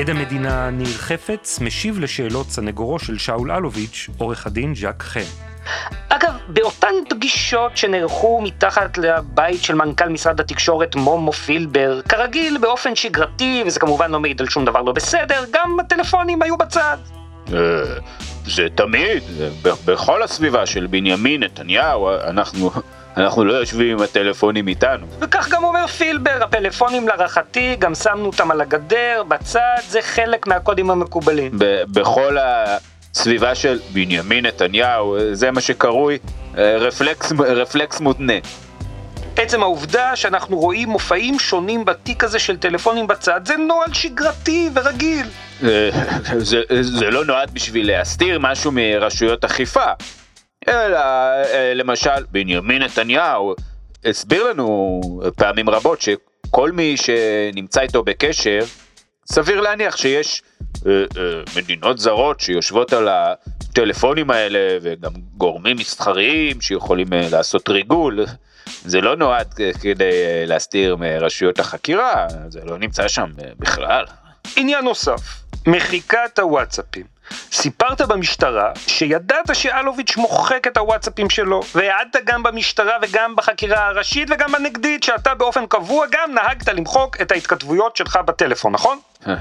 עד המדינה ניר חפץ משיב לשאלות סנגורו של שאול אלוביץ', עורך הדין ז'אק חן. אגב, באותן פגישות שנערכו מתחת לבית של מנכ"ל משרד התקשורת מומו פילבר, כרגיל באופן שגרתי, וזה כמובן לא מעיד על שום דבר לא בסדר, גם הטלפונים היו בצד. אה, זה תמיד, בכל הסביבה של בנימין נתניהו, אנחנו אנחנו לא יושבים עם הטלפונים איתנו. וכך גם אומר פילבר, הפלאפונים להערכתי, גם שמנו אותם על הגדר, בצד, זה חלק מהקודים המקובלים. בכל הסביבה של בנימין נתניהו, זה מה שקרוי אה, רפלקס, רפלקס מותנה. עצם העובדה שאנחנו רואים מופעים שונים בתיק הזה של טלפונים בצד, זה נוהל שגרתי ורגיל. אה, זה, זה לא נועד בשביל להסתיר משהו מרשויות אכיפה. אלא אה, למשל בנימין נתניהו הסביר לנו פעמים רבות שכל מי שנמצא איתו בקשר, סביר להניח שיש אה, אה, מדינות זרות שיושבות על הטלפונים האלה וגם גורמים מסחריים שיכולים לעשות ריגול. זה לא נועד כדי להסתיר מרשויות החקירה, זה לא נמצא שם בכלל. עניין נוסף, מחיקת הוואטסאפים. סיפרת במשטרה שידעת שאלוביץ' מוחק את הוואטסאפים שלו, והעדת גם במשטרה וגם בחקירה הראשית וגם בנגדית שאתה באופן קבוע גם נהגת למחוק את ההתכתבויות שלך בטלפון, נכון?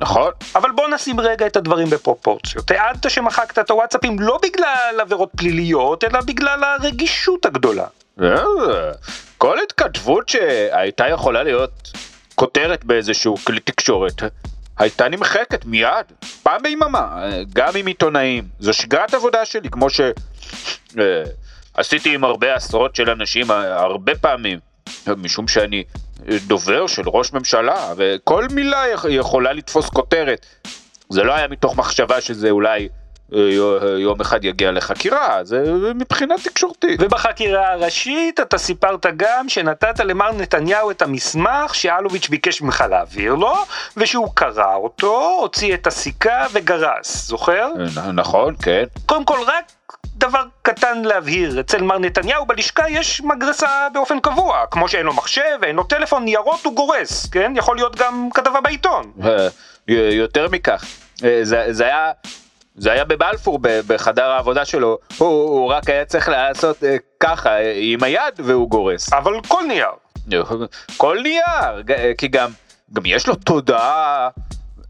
נכון. אבל בוא נשים רגע את הדברים בפרופורציות. העדת שמחקת את הוואטסאפים לא בגלל עבירות פליליות, אלא בגלל הרגישות הגדולה. אה, כל התכתבות שהייתה יכולה להיות כותרת באיזשהו כלי תקשורת, הייתה נמחקת מיד, פעם ביממה, גם עם עיתונאים. זו שגרת עבודה שלי, כמו שעשיתי אה, עם הרבה עשרות של אנשים הרבה פעמים, משום שאני דובר של ראש ממשלה, וכל מילה יכולה לתפוס כותרת. זה לא היה מתוך מחשבה שזה אולי יום אחד יגיע לחקירה, זה מבחינה תקשורתית. ובחקירה הראשית אתה סיפרת גם שנתת למר נתניהו את המסמך שאלוביץ' ביקש ממך להעביר לו, ושהוא קרא אותו, הוציא את הסיכה וגרס, זוכר? נכון, כן. קודם כל רק דבר קטן להבהיר, אצל מר נתניהו בלשכה יש מגרסה באופן קבוע, כמו שאין לו מחשב, אין לו טלפון, ניירות הוא גורס, כן? יכול להיות גם כתבה בעיתון. אה, יותר מכך, אה, זה, זה היה זה היה בבלפור בחדר העבודה שלו, הוא, הוא רק היה צריך לעשות אה, ככה עם היד והוא גורס. אבל כל נייר. כל נייר, כי גם, גם יש לו תודעה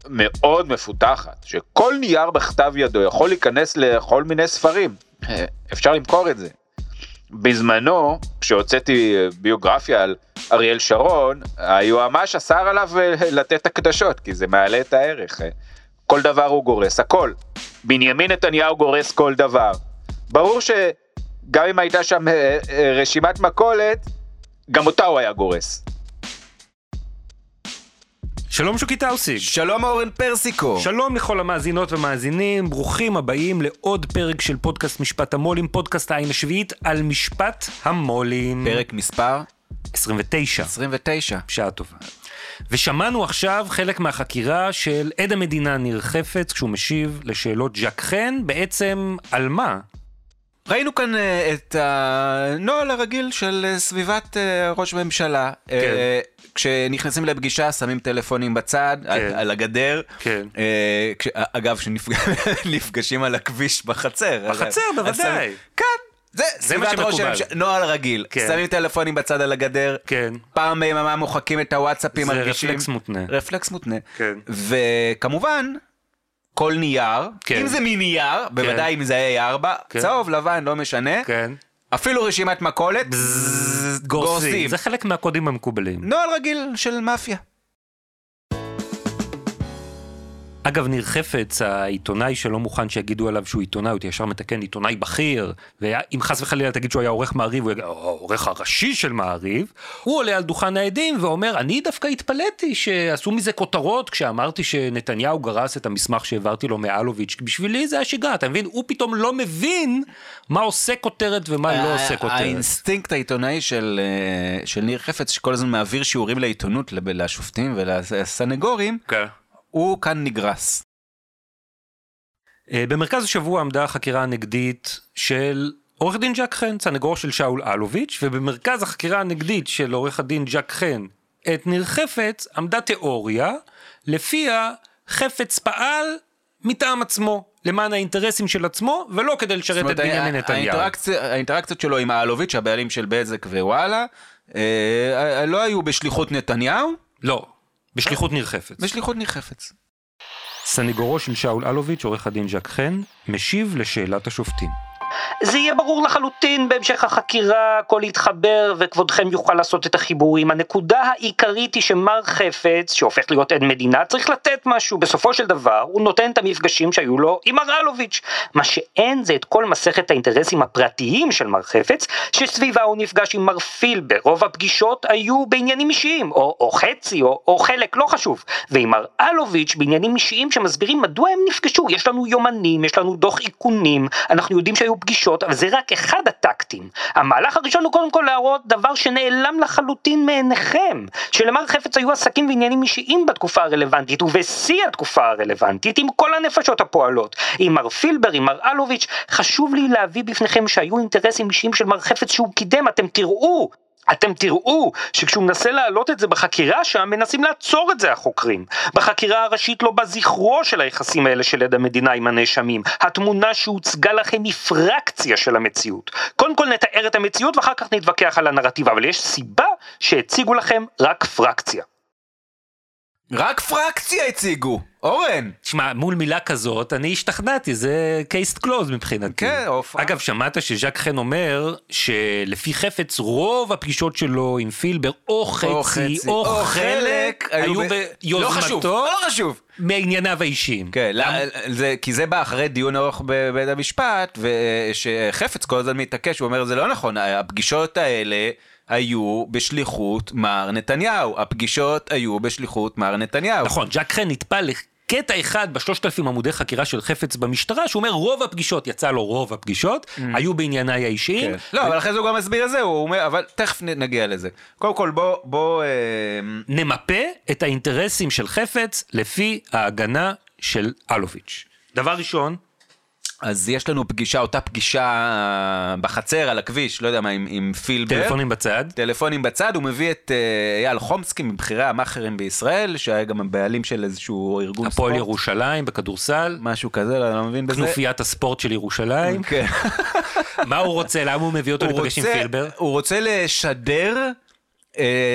מאוד מפותחת, שכל נייר בכתב ידו יכול להיכנס לכל מיני ספרים, אה, אפשר למכור את זה. בזמנו, כשהוצאתי ביוגרפיה על אריאל שרון, היועמ"ש אסר עליו אה, לתת הקדשות, כי זה מעלה את הערך. כל דבר הוא גורס, הכל. בנימין נתניהו גורס כל דבר. ברור שגם אם הייתה שם אה, אה, רשימת מכולת, גם אותה הוא היה גורס. שלום שוקי טאוסיג. שלום אורן פרסיקו. שלום לכל המאזינות ומאזינים, ברוכים הבאים לעוד פרק של פודקאסט משפט המו"לים, פודקאסט העין השביעית על משפט המו"לים. פרק מספר? 29. 29. שעה טובה. ושמענו עכשיו חלק מהחקירה של עד המדינה ניר חפץ כשהוא משיב לשאלות ז'ק חן, בעצם על מה? ראינו כאן uh, את הנוהל הרגיל של uh, סביבת uh, ראש ממשלה. כן. Uh, כשנכנסים לפגישה שמים טלפונים בצד, כן. על, על הגדר. כן. Uh, כש, אגב, כשנפגשים על הכביש בחצר. בחצר, בוודאי. כן, זה, זה מה שמקובל. נוהל רגיל. כן. שמים טלפונים בצד על הגדר. כן. פעם ביממה מוחקים את הוואטסאפים. זה רפלקס מותנה. רפלקס מותנה. כן. וכמובן, כל נייר, כן. אם זה מנייר, כן. בוודאי אם זה A4, כן. צהוב, לבן, לא משנה. כן. אפילו רשימת מכולת, גורסים. זה חלק מהקודים המקובלים. נוהל רגיל של מאפיה. אגב, ניר חפץ, העיתונאי שלא מוכן שיגידו עליו שהוא עיתונאי, הוא ישר מתקן עיתונאי בכיר, ואם חס וחלילה תגיד שהוא היה עורך מעריב, הוא יגיד, העורך הראשי של מעריב, הוא עולה על דוכן העדים ואומר, אני דווקא התפלאתי שעשו מזה כותרות כשאמרתי שנתניהו גרס את המסמך שהעברתי לו מאלוביץ', בשבילי זה היה שגרה, אתה מבין? הוא פתאום לא מבין מה עושה כותרת ומה לא עושה כותרת. האינסטינקט העיתונאי של, אה, של ניר חפץ, שכל הזמן מעביר שיעורים לעיתונות, לשופטים ולסנגורים, כן. הוא כאן נגרס. אה, במרכז השבוע עמדה החקירה הנגדית של עורך דין ג'ק חן, סנגור של שאול אלוביץ', ובמרכז החקירה הנגדית של עורך הדין ג'ק חן את ניר חפץ עמדה תיאוריה לפיה חפץ פעל מטעם עצמו, למען האינטרסים של עצמו, ולא כדי לשרת את בנימין נתניהו. האינטראקציות שלו עם אלוביץ', הבעלים של בזק ווואלה, אה, לא היו בשליחות נתניהו. לא, בשליחות ניר חפץ. בשליחות ניר חפץ. סניגורו של שאול אלוביץ', עורך הדין ז'ק חן, משיב לשאלת השופטים. זה יהיה ברור לחלוטין בהמשך החקירה, הכל יתחבר וכבודכם יוכל לעשות את החיבורים. הנקודה העיקרית היא שמר חפץ, שהופך להיות עד מדינה, צריך לתת משהו. בסופו של דבר, הוא נותן את המפגשים שהיו לו עם מר אלוביץ'. מה שאין זה את כל מסכת האינטרסים הפרטיים של מר חפץ, שסביבה הוא נפגש עם מר פילבר. רוב הפגישות היו בעניינים אישיים, או, או חצי, או, או חלק, לא חשוב. ועם מר אלוביץ' בעניינים אישיים שמסבירים מדוע הם נפגשו. יש לנו יומנים, יש לנו דוח איכונים, אנחנו יודעים שהיו פגישות, אבל זה רק אחד הטקטים. המהלך הראשון הוא קודם כל להראות דבר שנעלם לחלוטין מעיניכם, שלמר חפץ היו עסקים ועניינים אישיים בתקופה הרלוונטית, ובשיא התקופה הרלוונטית, עם כל הנפשות הפועלות. עם מר פילבר, עם מר אלוביץ', חשוב לי להביא בפניכם שהיו אינטרסים אישיים של מר חפץ שהוא קידם, אתם תראו אתם תראו שכשהוא מנסה להעלות את זה בחקירה שם, מנסים לעצור את זה החוקרים. בחקירה הראשית לא נזכרו של היחסים האלה של עד המדינה עם הנאשמים. התמונה שהוצגה לכם היא פרקציה של המציאות. קודם כל נתאר את המציאות ואחר כך נתווכח על הנרטיב, אבל יש סיבה שהציגו לכם רק פרקציה. רק פרקציה הציגו, אורן. תשמע, מול מילה כזאת, אני השתכנעתי, זה case closed מבחינתי. כן, אוף. אגב, שמעת שז'ק חן אומר שלפי חפץ רוב הפגישות שלו עם פילבר, או חצי, או, חצי, או, או חלק, היו. ביוזמתו. לא חשוב, לא חשוב. מענייניו האישיים. כן, למ... זה, כי זה בא אחרי דיון ארוך בבית המשפט, ושחפץ כל הזמן מתעקש, הוא אומר, זה לא נכון, הפגישות האלה... היו בשליחות מר נתניהו, הפגישות היו בשליחות מר נתניהו. נכון, ג'ק חן נטפל לקטע אחד בשלושת אלפים עמודי חקירה של חפץ במשטרה, שהוא אומר רוב הפגישות, יצא לו רוב הפגישות, mm. היו בענייניי האישיים. כן. לא, ו... אבל אחרי זה הוא גם מסביר את זה, הוא אומר, אבל תכף נגיע לזה. קודם כל בוא, בוא... אה... נמפה את האינטרסים של חפץ לפי ההגנה של אלוביץ'. דבר ראשון, אז יש לנו פגישה, אותה פגישה אה, בחצר על הכביש, לא יודע מה, עם, עם פילבר. טלפונים בצד. טלפונים בצד, הוא מביא את uh, אייל חומסקי מבכירי המאכערים בישראל, שהיה גם הבעלים של איזשהו ארגון הפועל ספורט. הפועל ירושלים בכדורסל. משהו כזה, לא, לא מבין בזה. כנופיית הספורט של ירושלים. כן. מה הוא רוצה? למה הוא מביא אותו לפגש עם פילבר? הוא רוצה לשדר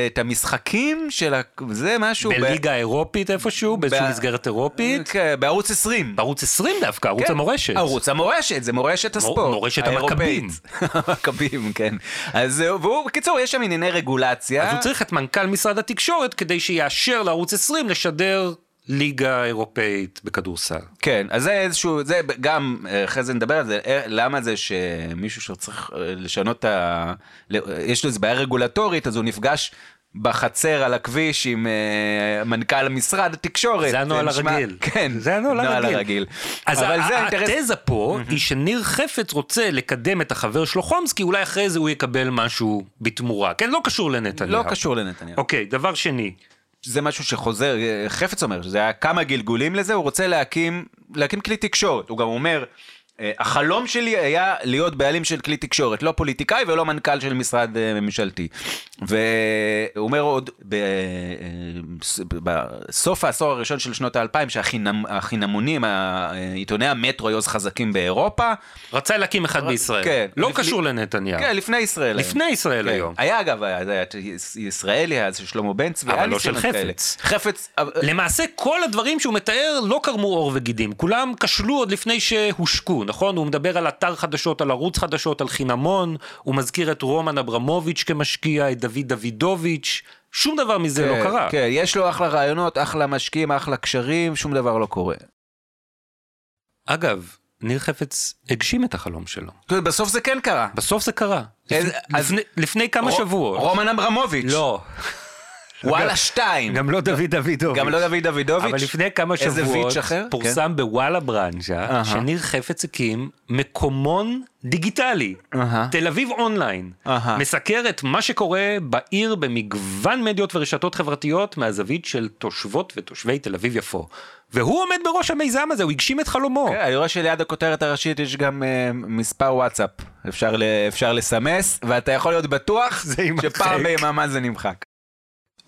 את המשחקים של ה... זה משהו... בליגה האירופית איפשהו? באיזושהי מסגרת אירופית? כן, בערוץ 20. בערוץ 20 דווקא, ערוץ כן. המורשת. ערוץ המורשת, זה מורשת הספורט. מורשת המכבים. המכבים, כן. אז והוא, בקיצור, יש שם ענייני רגולציה. אז הוא צריך את מנכ"ל משרד התקשורת כדי שיאשר לערוץ 20 לשדר ליגה אירופאית בכדורסל. כן, אז זה איזשהו, זה גם, אחרי זה נדבר על זה, אה, למה זה שמישהו שצריך אה, לשנות את ה... יש לו איזה בעיה רגולטורית, אז הוא נפגש בחצר על הכביש עם uh, מנכ"ל משרד התקשורת. זה הנוהל הרגיל. כן, זה הנוהל הרגיל. הרגיל. אז התזה פה היא שניר חפץ רוצה לקדם את החבר שלו חומסקי, אולי אחרי זה הוא יקבל משהו בתמורה. כן, לא קשור לנתניהו. לא קשור לנתניהו. אוקיי, דבר שני. זה משהו שחוזר, חפץ אומר, שזה היה כמה גלגולים לזה, הוא רוצה להקים, להקים כלי תקשורת. הוא גם אומר, אה, החלום שלי היה להיות בעלים של כלי תקשורת, לא פוליטיקאי ולא מנכ"ל של משרד אה, ממשלתי. והוא אומר עוד, אה, בסוף העשור הראשון של שנות האלפיים, שהחינמונים, עיתוני המטרו היו אז חזקים באירופה. רצה להקים אחד בישראל. כן. לא קשור לנתניהו. כן, לפני ישראל לפני. ישראל כן. היום. היה אגב, ישראלי אז של שלמה בן צבי. אבל לא של חפץ. חפץ. למעשה כל הדברים שהוא מתאר לא קרמו עור וגידים, כולם כשלו עוד לפני שהושקו. נכון? הוא מדבר על אתר חדשות, על ערוץ חדשות, על חינמון, הוא מזכיר את רומן אברמוביץ' כמשקיע, את דוד דוידוביץ', שום דבר מזה לא כן, קרה. כן, יש לו אחלה רעיונות, אחלה משקיעים, אחלה קשרים, שום דבר לא קורה. אגב, ניר חפץ הגשים את החלום שלו. כן, בסוף זה כן קרה. בסוף זה קרה. איזה- לפני- אז- לפני- לפני כמה רו- שבועות. רומן אברמוביץ'. לא, וואלה שתיים. גם לא דוד דוידוביץ'. גם לא דוד דוידוביץ'. אבל לפני כמה שבועות? פורסם בוואלה ברנז'ה. שניר חפץ הקים מקומון דיגיטלי. תל אביב אונליין. מסקר את מה שקורה בעיר במגוון מדיות ורשתות חברתיות מהזווית של תושבות ותושבי תל אביב יפו. והוא עומד בראש המיזם הזה, הוא הגשים את חלומו. כן, אני רואה שליד הכותרת הראשית יש גם אה, מספר וואטסאפ. אפשר ל- אפשר לסמס, ואתה יכול להיות בטוח. שפעם ביממה זה נמחק.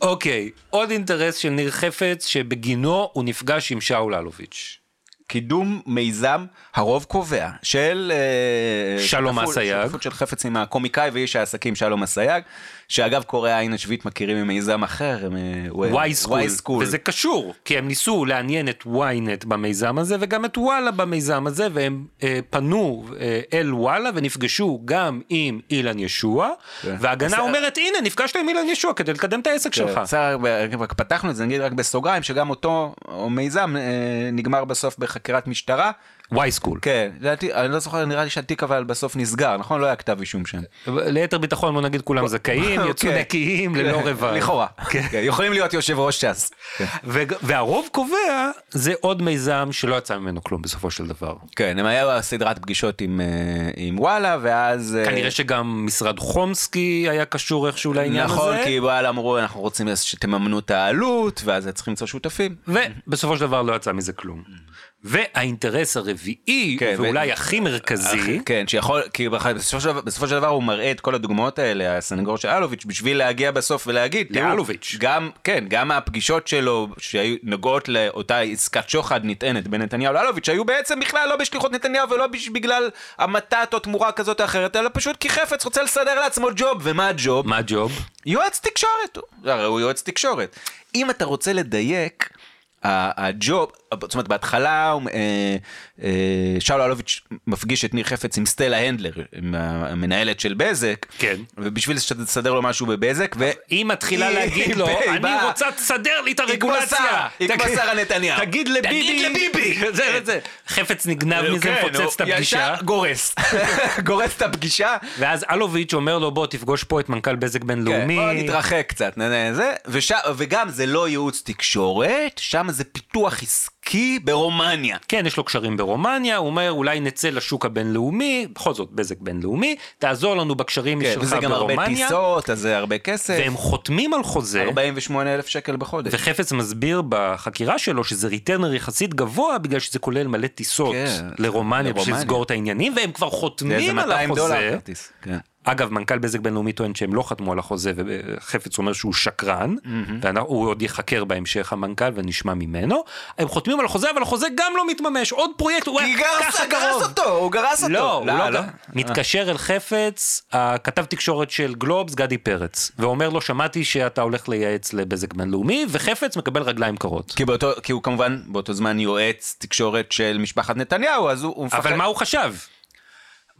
אוקיי, עוד אינטרס של ניר חפץ שבגינו הוא נפגש עם שאול אלוביץ'. קידום מיזם הרוב קובע של אה, שלום אסייג. שותפות של חפץ עם הקומיקאי ואיש העסקים שלום אסייג, שאגב קוראי העין השביעית מכירים ממיזם אחר, Y School. וזה קשור, כי הם ניסו לעניין את ynet במיזם הזה וגם את וואלה במיזם הזה, והם אה, פנו אה, אל וואלה ונפגשו גם עם אילן ישוע, כן. וההגנה אז- אומרת הנה נפגשת עם אילן ישוע כדי לקדם את העסק שלך. כן, בסדר, רק פתחנו את זה, נגיד רק בסוגריים, שגם אותו מיזם אה, נגמר בסוף בחקירת משטרה. Y School. כן, לדעתי, אני לא זוכר, נראה לי שהתיק אבל בסוף נסגר, נכון? לא היה כתב אישום שם. ליתר ביטחון בוא נגיד כולם זכאים, יצאו כן. נקיים ללא רבב. לכאורה. כן, יכולים להיות יושב ראש ש"ס. כן. והרוב קובע זה עוד מיזם שלא יצא ממנו כלום בסופו של דבר. כן, הם היה סדרת פגישות עם, אה, וואלה, ואז... אה, כנראה שגם משרד חומסקי היה קשור איכשהו לעניין הזה. נכון, כי וואלה אמרו, אנחנו רוצים שתממנו את העלות, ואז צריכים למצוא שותפים. ובסופו של דבר לא יצא מזה כלום. והאינטרס הרביעי, כן, ואולי ו- הכי מרכזי, כן, שיכול, כי בסופו של, דבר- בסופו של דבר הוא מראה את כל הדוגמאות האלה, הסנגור של אלוביץ', בשביל להגיע בסוף ולהגיד, לאלוביץ'. גם, כן, גם הפגישות שלו שהיו נוגעות לאותה עסקת שוחד נטענת בין נתניהו לאלוביץ', היו בעצם בכלל לא בשליחות נתניהו ולא בגלל המתת או תמורה כזאת או אחרת, אלא פשוט כי חפץ רוצה לסדר לעצמו ג'וב, ומה הג'וב? מה הג'וב? יועץ תקשורת. הרי הוא יועץ תקשורת. אם אתה רוצה לדייק, הג'וב, זאת אומרת בהתחלה אה, אה, שאול אלוביץ' מפגיש את ניר חפץ עם סטלה הנדלר, עם המנהלת של בזק, כן. ובשביל לסדר לו משהו בבזק, ו... היא מתחילה להגיד לו, אני רוצה תסדר לי את הרגולציה. היא כמו שרה נתניהו. תגיד לביבי. תגיד לביבי. זה וזה. חפץ נגנב מזה, כן, מפוצץ את הפגישה. גורס, גורס את הפגישה. ואז אלוביץ' אומר לו בוא תפגוש פה את מנכ"ל בזק כן, בינלאומי. בוא נתרחק קצת, זה. וגם זה לא ייעוץ תקשורת, שם זה פיתוח עסקי ברומניה. כן, יש לו קשרים ברומניה, הוא אומר אולי נצא לשוק הבינלאומי, בכל זאת בזק בינלאומי, תעזור לנו בקשרים כן, שלך וזה גם הרבה ברומניה, טיסות, אז זה הרבה כסף. והם חותמים על חוזה, 48 אלף שקל בחודש. וחפץ מסביר בחקירה שלו שזה ריטיינר יחסית גבוה בגלל שזה כולל מלא טיסות כן, לרומניה בשביל. לסגור את העניינים, והם כבר חותמים על 200 דולר החוזה. אגב, מנכ"ל בזק בינלאומי טוען שהם לא חתמו על החוזה, וחפץ אומר שהוא שקרן, והוא עוד ייחקר בהמשך המנכ"ל ונשמע ממנו. הם חותמים על החוזה, אבל החוזה גם לא מתממש, עוד פרויקט, הוא היה ככה גרס קרוב. אותו, הוא גרס אותו. לא, הוא לא, לא. מתקשר אל חפץ, הכתב תקשורת של גלובס, גדי פרץ, ואומר לו, שמעתי שאתה הולך לייעץ לבזק בינלאומי, וחפץ מקבל רגליים קרות. כי, באותו, כי הוא כמובן באותו זמן יועץ תקשורת של משפחת נתניהו, אז הוא, הוא מפחד. אבל מה הוא חשב?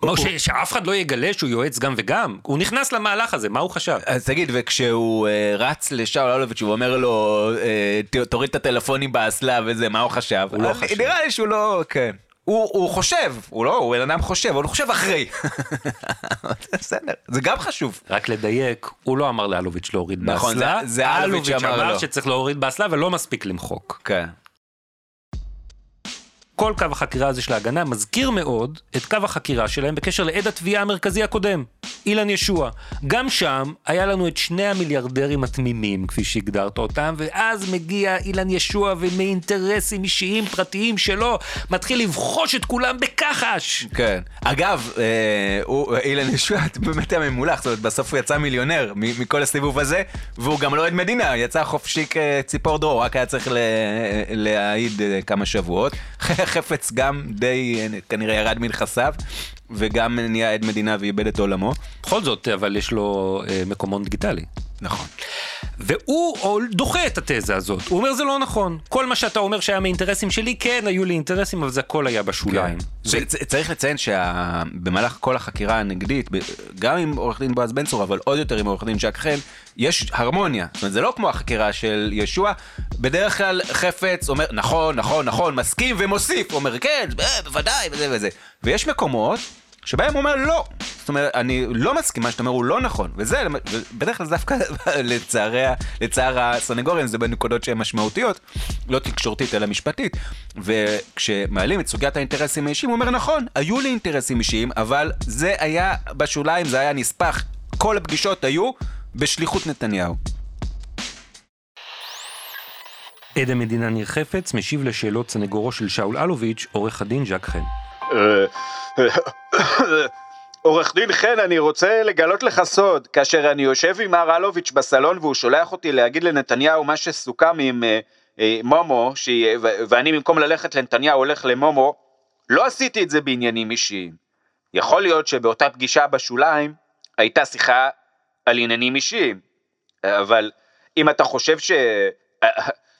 מה, ש- שאף אחד לא יגלה שהוא יועץ גם וגם? הוא נכנס למהלך הזה, מה הוא חשב? אז תגיד, וכשהוא אה, רץ לשאול אלוביץ', הוא אומר לו, אה, תוריד את הטלפונים באסלה וזה, מה הוא חשב? הוא לא אז חשב. נראה לי שהוא לא, כן. הוא, הוא חושב, הוא לא, הוא בן אדם חושב, אבל הוא חושב אחרי. בסדר, זה גם חשוב. רק לדייק, הוא לא אמר לאלוביץ' להוריד נכון, באסלה, זה- זה אלוביץ' אמר אמר לו. שצריך להוריד באסלה ולא מספיק למחוק. כן. כל קו החקירה הזה של ההגנה מזכיר מאוד את קו החקירה שלהם בקשר לעד התביעה המרכזי הקודם, אילן ישוע. גם שם היה לנו את שני המיליארדרים התמימים, כפי שהגדרת אותם, ואז מגיע אילן ישוע ומאינטרסים אישיים פרטיים שלו, מתחיל לבחוש את כולם בכחש. כן. אגב, אה, הוא, אילן ישועת באמת היה ממולח, זאת אומרת, בסוף הוא יצא מיליונר מכל הסיבוב הזה, והוא גם לא עד מדינה, יצא חופשי כציפור דרור, רק היה צריך להעיד אה, כמה שבועות. חפץ גם די אה, כנראה ירד מנכסיו, וגם נהיה עד מדינה ואיבד את עולמו. בכל זאת, אבל יש לו אה, מקומון דיגיטלי. נכון. והוא דוחה את התזה הזאת, הוא אומר זה לא נכון. כל מה שאתה אומר שהיה מאינטרסים שלי, כן, היו לי אינטרסים, אבל זה הכל היה בשוליים. זה- וצ- צריך לציין שבמהלך כל החקירה הנגדית, גם עם עורך דין בועז בן צור, אבל עוד יותר עם עורך דין ז'ק חן, יש הרמוניה. זאת אומרת, זה לא כמו החקירה של ישוע, בדרך כלל חפץ אומר, נכון, נכון, נכון, מסכים ומוסיף, אומר, כן, בוודאי, וזה וזה. ויש מקומות שבהם הוא אומר, לא. זאת אומרת, אני לא מסכים, מה שאתה אומר הוא לא נכון. וזה, בדרך כלל דווקא לצערי, לצער הסנגורים, זה בנקודות שהן משמעותיות, לא תקשורתית אלא משפטית. וכשמעלים את סוגיית האינטרסים האישיים, הוא אומר, נכון, היו לי אינטרסים אישיים, אבל זה היה בשוליים, זה היה נספח. כל הפגישות היו בשליחות נתניהו. עד המדינה ניר חפץ משיב לשאלות סנגורו של שאול אלוביץ', עורך הדין ז'ק חן. עורך דין חן, אני רוצה לגלות לך סוד. כאשר אני יושב עם מר אלוביץ' בסלון והוא שולח אותי להגיד לנתניהו מה שסוכם עם אה, אה, מומו, ואני במקום ללכת לנתניהו הולך למומו, לא עשיתי את זה בעניינים אישיים. יכול להיות שבאותה פגישה בשוליים הייתה שיחה על עניינים אישיים, אבל אם אתה חושב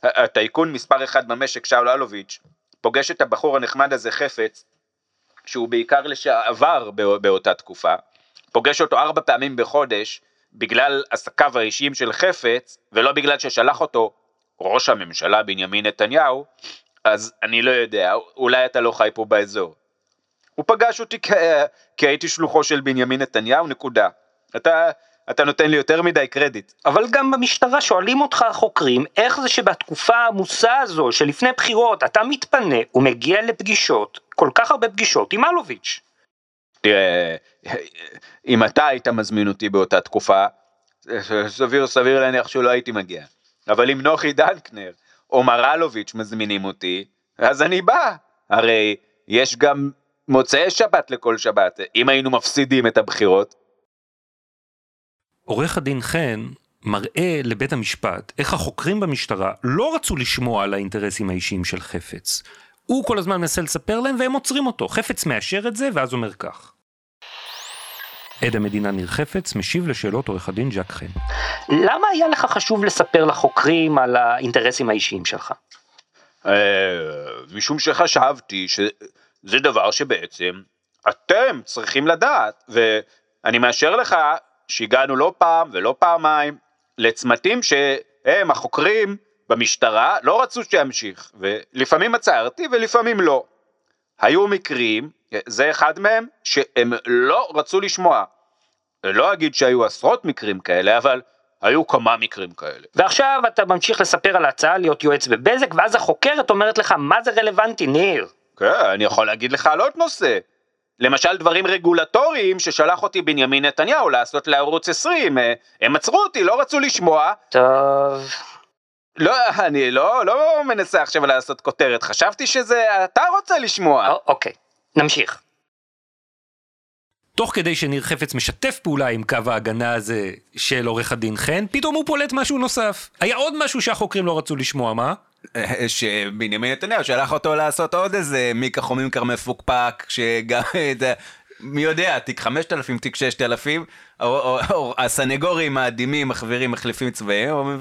שהטייקון מספר אחד במשק, שאול אלוביץ', פוגש את הבחור הנחמד הזה חפץ, שהוא בעיקר לשעבר בא- באותה תקופה, פוגש אותו ארבע פעמים בחודש בגלל עסקיו האישיים של חפץ, ולא בגלל ששלח אותו ראש הממשלה בנימין נתניהו, אז אני לא יודע, אולי אתה לא חי פה באזור. הוא פגש אותי כ... כי הייתי שלוחו של בנימין נתניהו, נקודה. אתה, אתה נותן לי יותר מדי קרדיט. אבל גם במשטרה שואלים אותך החוקרים, איך זה שבתקופה העמוסה הזו שלפני בחירות אתה מתפנה ומגיע לפגישות, כל כך הרבה פגישות עם אלוביץ'. תראה, אם אתה היית מזמין אותי באותה תקופה, סביר סביר להניח שלא הייתי מגיע. אבל אם נוחי דנקנר או מר אלוביץ' מזמינים אותי, אז אני בא. הרי יש גם מוצאי שבת לכל שבת, אם היינו מפסידים את הבחירות. עורך הדין חן מראה לבית המשפט איך החוקרים במשטרה לא רצו לשמוע על האינטרסים האישיים של חפץ. הוא כל הזמן מנסה לספר להם והם עוצרים אותו. חפץ מאשר את זה ואז אומר כך. עד המדינה ניר חפץ משיב לשאלות עורך הדין ז'ק חן. למה היה לך חשוב לספר לחוקרים על האינטרסים האישיים שלך? אה, משום שחשבתי שזה דבר שבעצם אתם צריכים לדעת, ואני מאשר לך שהגענו לא פעם ולא פעמיים לצמתים שהם, החוקרים במשטרה, לא רצו שימשיך, ולפעמים עצרתי ולפעמים לא. היו מקרים, זה אחד מהם, שהם לא רצו לשמוע. לא אגיד שהיו עשרות מקרים כאלה, אבל היו כמה מקרים כאלה. ועכשיו אתה ממשיך לספר על ההצעה להיות יועץ בבזק, ואז החוקרת אומרת לך, מה זה רלוונטי, ניר? כן, אני יכול להגיד לך על עוד נושא. למשל דברים רגולטוריים ששלח אותי בנימין נתניהו לעשות לערוץ 20, אה, הם עצרו אותי, לא רצו לשמוע. טוב... לא, אני לא, לא מנסה עכשיו לעשות כותרת, חשבתי שזה אתה רוצה לשמוע. אוקיי, נמשיך. תוך כדי שניר חפץ משתף פעולה עם קו ההגנה הזה של עורך הדין חן, פתאום הוא פולט משהו נוסף. היה עוד משהו שהחוקרים לא רצו לשמוע, מה? שבנימין נתניהו שלח אותו לעשות עוד איזה מיקה חומינקר מפוקפק, שגם, את ה- מי יודע, תיק 5,000, תיק 6,000, או, הסנגורים האדימים, החברים מחליפים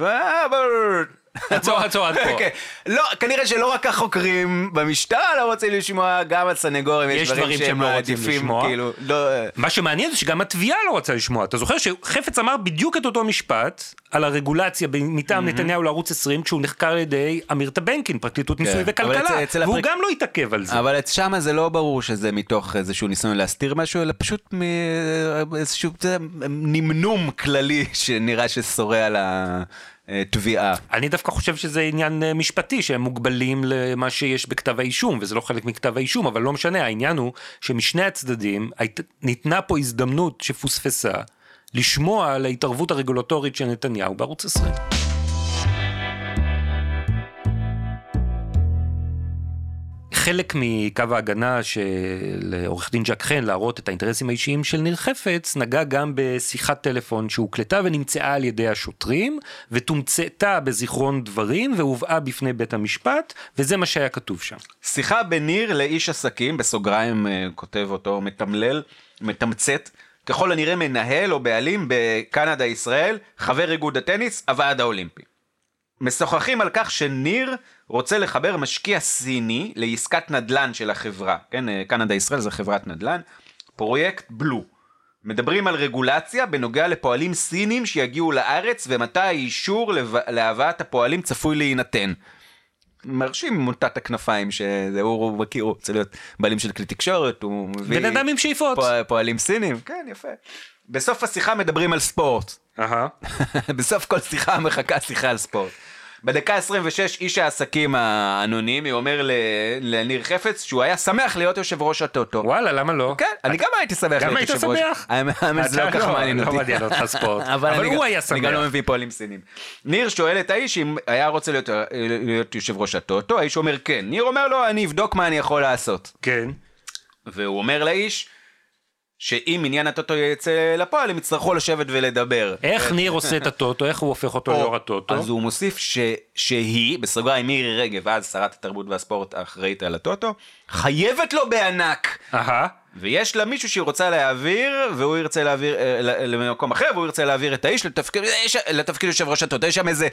"אה, אבל... עצור, עצור, עד פה. כן. לא, כנראה שלא רק החוקרים במשטרה לא רוצים לשמוע, גם הסנגורים יש דברים שהם לא רוצים לשמוע. כאילו, לא... מה שמעניין זה שגם התביעה לא רצה לשמוע. אתה זוכר שחפץ אמר בדיוק את אותו משפט על הרגולציה מטעם נתניהו לערוץ 20 כשהוא נחקר על ידי אמיר טבנקין, פרקליטות מיסוי אבל וכלכלה, והוא גם לא התעכב על זה. אבל שמה זה לא ברור שזה מתוך איזשהו ניסיון להסתיר משהו, אלא פשוט מאיזשהו זה נמנום כללי שנראה ששורה על התביעה. אני דווקא חושב שזה עניין אה, משפטי, שהם מוגבלים למה שיש בכתב האישום, וזה לא חלק מכתב האישום, אבל לא משנה, העניין הוא שמשני הצדדים ניתנה פה הזדמנות שפוספסה לשמוע על ההתערבות הרגולטורית של נתניהו בערוץ 20. חלק מקו ההגנה של עורך דין ז'ק חן להראות את האינטרסים האישיים של ניר חפץ נגע גם בשיחת טלפון שהוקלטה ונמצאה על ידי השוטרים ותומצאתה בזיכרון דברים והובאה בפני בית המשפט וזה מה שהיה כתוב שם. שיחה בין ניר לאיש עסקים, בסוגריים אה, כותב אותו מתמלל, מתמצת, ככל הנראה מנהל או בעלים בקנדה ישראל, חבר איגוד הטניס, הוועד האולימפי. משוחחים על כך שניר רוצה לחבר משקיע סיני לעסקת נדל"ן של החברה, כן, אה, קנדה ישראל זה חברת נדל"ן, פרויקט בלו. מדברים על רגולציה בנוגע לפועלים סינים שיגיעו לארץ ומתי האישור לב- להבאת הפועלים צפוי להינתן. מרשים מוטת הכנפיים שזה הוא, הוא מכיר, הוא רוצה להיות בעלים של כלי תקשורת, הוא מביא בן אדם עם שאיפות. פוע- פועלים סינים, כן יפה. בסוף השיחה מדברים על ספורט. אהה. בסוף כל שיחה מחכה שיחה על ספורט. בדקה 26 איש העסקים האנונימי אומר לניר חפץ שהוא היה שמח להיות יושב ראש הטוטו. וואלה, למה לא? כן, אני גם הייתי שמח גם להיות היית יושב ראש. שמח? האמת שזה לא אתה ככה לא- מעניין לא אותי. מעניין אותך ספורט. אבל הוא גם- היה אני גם לא שמח. מביא פועלים סינים. ניר שואל את האיש אם היה רוצה להיות יושב ראש הטוטו, האיש אומר כן. ניר אומר לו אני אבדוק מה אני יכול לעשות. כן. והוא אומר לאיש שאם עניין הטוטו יצא לפועל הם יצטרכו לשבת ולדבר. איך ניר עושה את הטוטו? איך הוא הופך אותו ליו"ר הטוטו? אז הוא מוסיף ש, שהיא, בסוגריים מירי רגב, אז שרת התרבות והספורט האחראית על הטוטו, חייבת לו בענק. אהה. ויש לה מישהו שהיא רוצה להעביר, והוא ירצה להעביר אה, למקום אחר, והוא ירצה להעביר את האיש לתפקיד, יש- לתפקיד יושב ראש הטוטו. יש שם איזה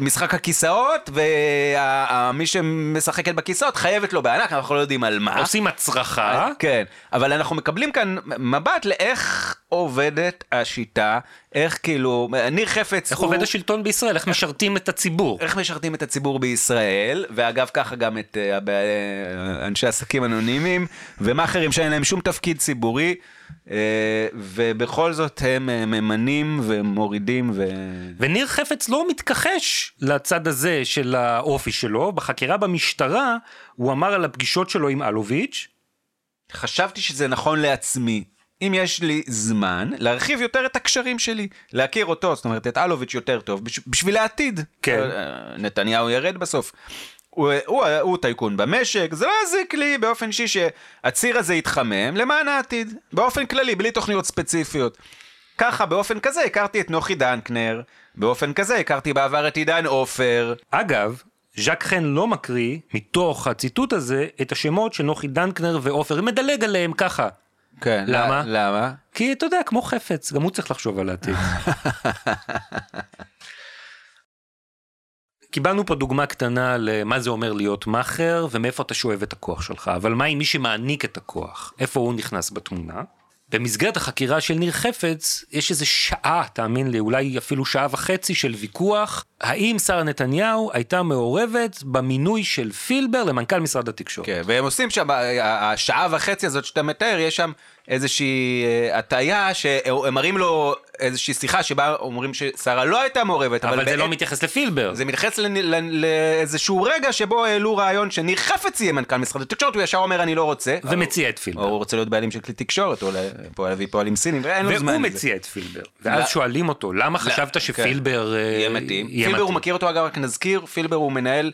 משחק הכיסאות, ומי שמשחקת בכיסאות חייבת לו בענק, אנחנו לא יודעים על מה. עושים הצרחה. כן, אבל אנחנו מקבלים כאן מבט לאיך עובדת השיטה, איך כאילו, ניר חפץ איך הוא... עובד השלטון בישראל? איך משרתים את הציבור? איך משרתים את הציבור בישראל, ואגב ככה גם את אה, אה, אנשי עסקים אנונימיים, ומאכערים שאין להם שום תפקיד ציבורי, אה, ובכל זאת הם ממנים ומורידים ו... וניר חפץ לא מתכחש לצד הזה של האופי שלו. בחקירה במשטרה הוא אמר על הפגישות שלו עם אלוביץ', חשבתי שזה נכון לעצמי. אם יש לי זמן, להרחיב יותר את הקשרים שלי, להכיר אותו, זאת אומרת, את אלוביץ' יותר טוב, בש- בשביל העתיד. כן. אה, נתניהו ירד בסוף. הוא, הוא, הוא טייקון במשק, זה לא יזיק לי באופן אישי שהציר הזה יתחמם למען העתיד, באופן כללי, בלי תוכניות ספציפיות. ככה, באופן כזה, הכרתי את נוחי דנקנר, באופן כזה, הכרתי בעבר את עידן עופר. אגב, ז'אק חן לא מקריא, מתוך הציטוט הזה, את השמות של נוחי דנקנר ועופר, מדלג עליהם ככה. כן. למה? למה? כי אתה יודע, כמו חפץ, גם הוא צריך לחשוב על העתיד. קיבלנו פה דוגמה קטנה למה זה אומר להיות מאכר ומאיפה אתה שואב את הכוח שלך, אבל מה עם מי שמעניק את הכוח? איפה הוא נכנס בתמונה? במסגרת החקירה של ניר חפץ, יש איזה שעה, תאמין לי, אולי אפילו שעה וחצי של ויכוח, האם שרה נתניהו הייתה מעורבת במינוי של פילבר למנכ"ל משרד התקשורת. כן, והם עושים שם, השעה וחצי הזאת שאתה מתאר, יש שם איזושהי אה, הטעיה שהם מראים לו איזושהי שיחה שבה אומרים ששרה לא הייתה מעורבת, אבל, זה בעת- לא מתייחס לפילבר. זה מתייחס לאיזשהו רגע שבו העלו רעיון שניר חפץ יהיה מנכ"ל משרד התקשורת, הוא ישר אומר אני לא רוצה. ומציע את או פילבר. הוא רוצה להיות בעלים של כלי תקשורת, או להביא פועלים סינים, ואין לו זמן והוא. מציע את פילבר. ואז. שואלים אותו, למה חשבת כן. שפילבר אה, יהיה מתאים. פילבר הוא? מכיר אותו אגב, רק נזכיר, פילבר הוא מנהל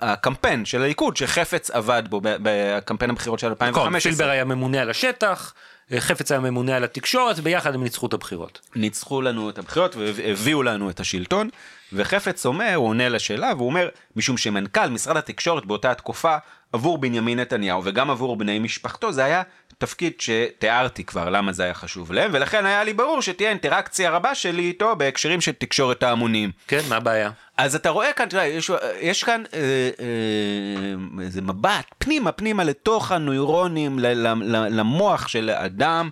הקמפיין של הליכוד שחפץ עבד בו בקמפיין הבחירות של נכון, 2015. פילבר היה ממונה על השטח, אה, חפץ היה ממונה על התקשורת, ביחד הם ניצחו את הבחירות. ניצחו לנו את הבחירות והביאו לנו את השלטון, וחפץ אומר, הוא עונה לשאלה, והוא אומר, משום שמנכ"ל משרד התקשורת באותה תקופה, עבור בנימין נתניהו וגם עבור בני משפחתו, זה היה תפקיד שתיארתי כבר למה זה היה חשוב להם, ולכן היה לי ברור שתהיה אינטראקציה רבה שלי איתו בהקשרים של תקשורת ההמונים. כן, מה הבעיה? אז אתה רואה כאן, תראה, יש, יש כאן אה, אה, איזה מבט פנימה, פנימה לתוך הנוירונים, ל, ל, ל, למוח של אדם,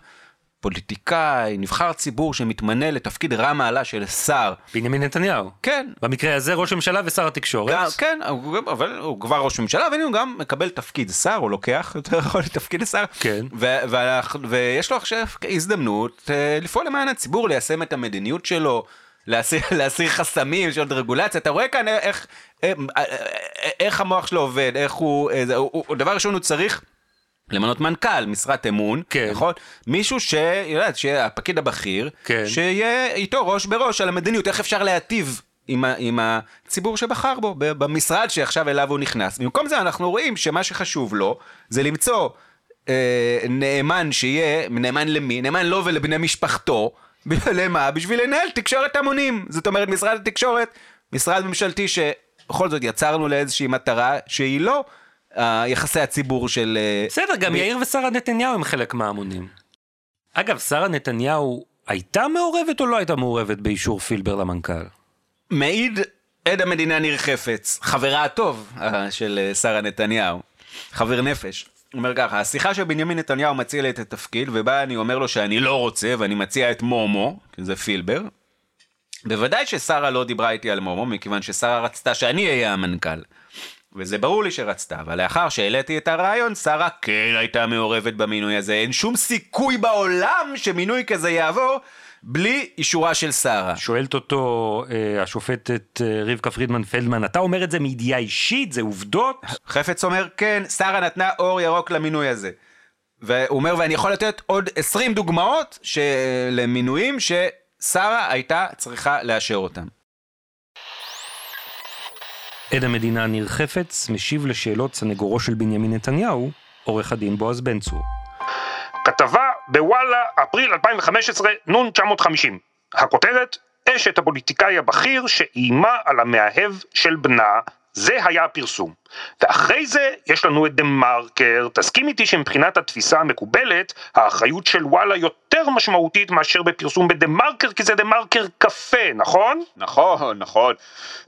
פוליטיקאי, נבחר ציבור שמתמנה לתפקיד רם מעלה של שר. בנימין נתניהו. כן. במקרה הזה ראש הממשלה ושר התקשורת. גם, כן, אבל הוא כבר ראש ממשלה, והנה הוא גם מקבל תפקיד שר, הוא לוקח יותר נכון תפקיד שר. כן. ו- ואנחנו- ויש לו עכשיו הזדמנות אה, לפעול למען הציבור, ליישם את המדיניות שלו. להסיר, להסיר חסמים, של רגולציה, אתה רואה כאן איך, איך, איך המוח שלו עובד, איך הוא, אה, הוא, הוא, דבר ראשון הוא צריך למנות מנכ"ל, משרת אמון, כן. נכון? מישהו שיודעת, שיהיה הפקיד הבכיר, כן. שיהיה איתו ראש בראש על המדיניות, איך אפשר להטיב עם, ה, עם הציבור שבחר בו, במשרד שעכשיו אליו הוא נכנס. במקום זה אנחנו רואים שמה שחשוב לו זה למצוא אה, נאמן שיהיה, נאמן למי? נאמן לו ולבני משפחתו. למה? בשביל לנהל תקשורת המונים. זאת אומרת, משרד התקשורת, משרד ממשלתי שבכל זאת יצרנו לאיזושהי מטרה שהיא לא יחסי הציבור של... אה, בסדר, גם יאיר ושרה נתניהו הם חלק מההמונים. אגב, שרה נתניהו הייתה מעורבת או לא הייתה מעורבת באישור פילבר למנכ"ל? מעיד עד המדינה ניר חפץ, חברה הטוב אה, של אה, שרה נתניהו, חבר נפש. הוא אומר ככה, השיחה של בנימין נתניהו מציע לי את התפקיד, ובה אני אומר לו שאני לא רוצה, ואני מציע את מומו, כי זה פילבר. בוודאי ששרה לא דיברה איתי על מומו, מכיוון ששרה רצתה שאני אהיה המנכ"ל. וזה ברור לי שרצתה, אבל לאחר שהעליתי את הרעיון, שרה כן הייתה מעורבת במינוי הזה. אין שום סיכוי בעולם שמינוי כזה יעבור בלי אישורה של שרה. שואלת אותו אה, השופטת אה, רבקה פרידמן פלדמן, אתה אומר את זה מידיעה אישית, זה עובדות? חפץ אומר, כן, שרה נתנה אור ירוק למינוי הזה. והוא אומר, ואני יכול לתת עוד 20 דוגמאות של... למינויים ששרה הייתה צריכה לאשר אותם. עד המדינה ניר חפץ משיב לשאלות סנגורו של בנימין נתניהו, עורך הדין בועז בן צור. כתבה בוואלה, אפריל 2015, נ' 950. הכותרת, אשת הפוליטיקאי הבכיר שאיימה על המאהב של בנה, זה היה הפרסום. ואחרי זה יש לנו את דה מרקר, תסכים איתי שמבחינת התפיסה המקובלת, האחריות של וואלה יותר משמעותית מאשר בפרסום בדה מרקר, כי זה דה מרקר קפה, נכון? נכון, נכון.